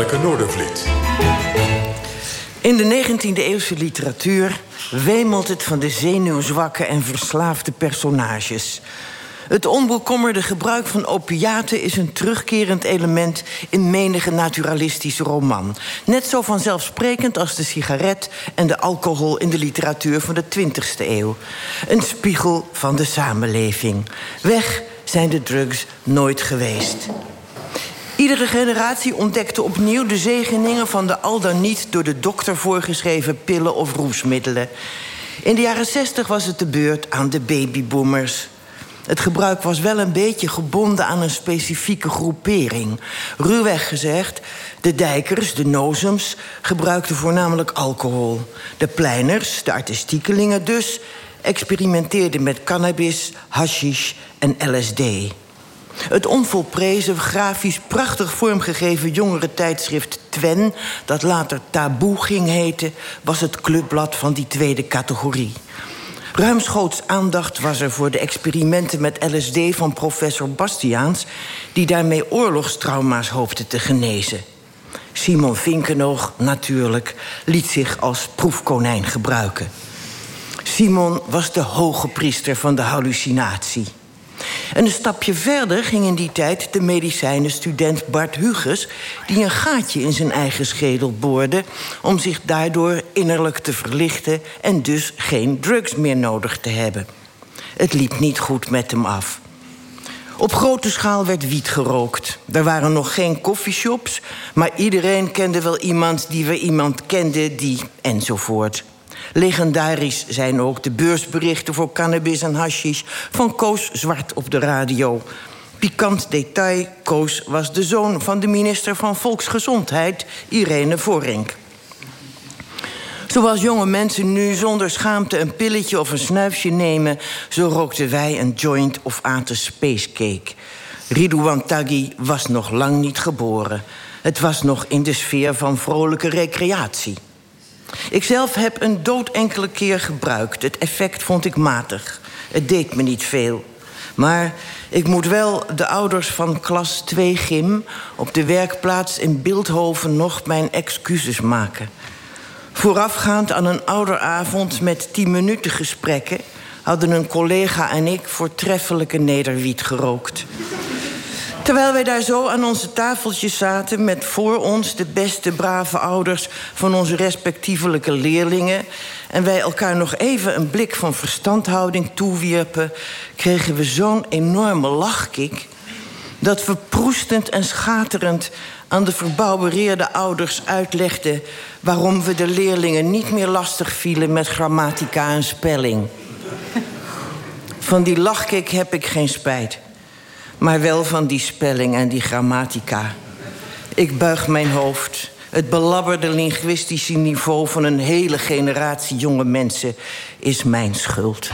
Anneke Noordervliet. In de 19e eeuwse literatuur wemelt het van de zenuwzwakke en verslaafde personages. Het onbekommerde gebruik van opiaten is een terugkerend element in menige naturalistische roman. Net zo vanzelfsprekend als de sigaret en de alcohol in de literatuur van de 20e eeuw. Een spiegel van de samenleving. Weg zijn de drugs nooit geweest. Iedere generatie ontdekte opnieuw de zegeningen van de al dan niet door de dokter voorgeschreven pillen of roesmiddelen. In de jaren 60 was het de beurt aan de babyboomers. Het gebruik was wel een beetje gebonden aan een specifieke groepering. Ruwweg gezegd, de dijkers, de nozems, gebruikten voornamelijk alcohol. De pleiners, de artistiekelingen dus, experimenteerden met cannabis, hashish en LSD. Het onvolprezen, grafisch prachtig vormgegeven jongere tijdschrift Twen... dat later Taboe ging heten, was het clubblad van die tweede categorie. Ruimschoots aandacht was er voor de experimenten met LSD van professor Bastiaans... die daarmee oorlogstrauma's hoopte te genezen. Simon Vinkenoog, natuurlijk, liet zich als proefkonijn gebruiken. Simon was de hoge priester van de hallucinatie. En een stapje verder ging in die tijd de medicijnenstudent Bart Huges... die een gaatje in zijn eigen schedel boorde... om zich daardoor innerlijk te verlichten... en dus geen drugs meer nodig te hebben. Het liep niet goed met hem af. Op grote schaal werd wiet gerookt. Er waren nog geen coffeeshops... maar iedereen kende wel iemand die weer iemand kende die... enzovoort. Legendarisch zijn ook de beursberichten voor cannabis en hashish van Koos Zwart op de radio. Pikant detail: Koos was de zoon van de minister van Volksgezondheid, Irene Vorink. Zoals jonge mensen nu zonder schaamte een pilletje of een snuifje nemen, zo rookten wij een joint of aten spacecake. Ridouan Taghi was nog lang niet geboren. Het was nog in de sfeer van vrolijke recreatie. Ikzelf heb een dood enkele keer gebruikt. Het effect vond ik matig. Het deed me niet veel. Maar ik moet wel de ouders van klas 2 gym... op de werkplaats in Beeldhoven nog mijn excuses maken. Voorafgaand aan een ouderavond met 10 minuten gesprekken... hadden een collega en ik voortreffelijke nederwiet gerookt. Terwijl wij daar zo aan onze tafeltjes zaten... met voor ons de beste brave ouders van onze respectievelijke leerlingen... en wij elkaar nog even een blik van verstandhouding toewierpen... kregen we zo'n enorme lachkik... dat we proestend en schaterend aan de verbouwereerde ouders uitlegden... waarom we de leerlingen niet meer lastig vielen met grammatica en spelling. Van die lachkik heb ik geen spijt maar wel van die spelling en die grammatica. Ik buig mijn hoofd. Het belabberde linguïstische niveau van een hele generatie jonge mensen is mijn schuld.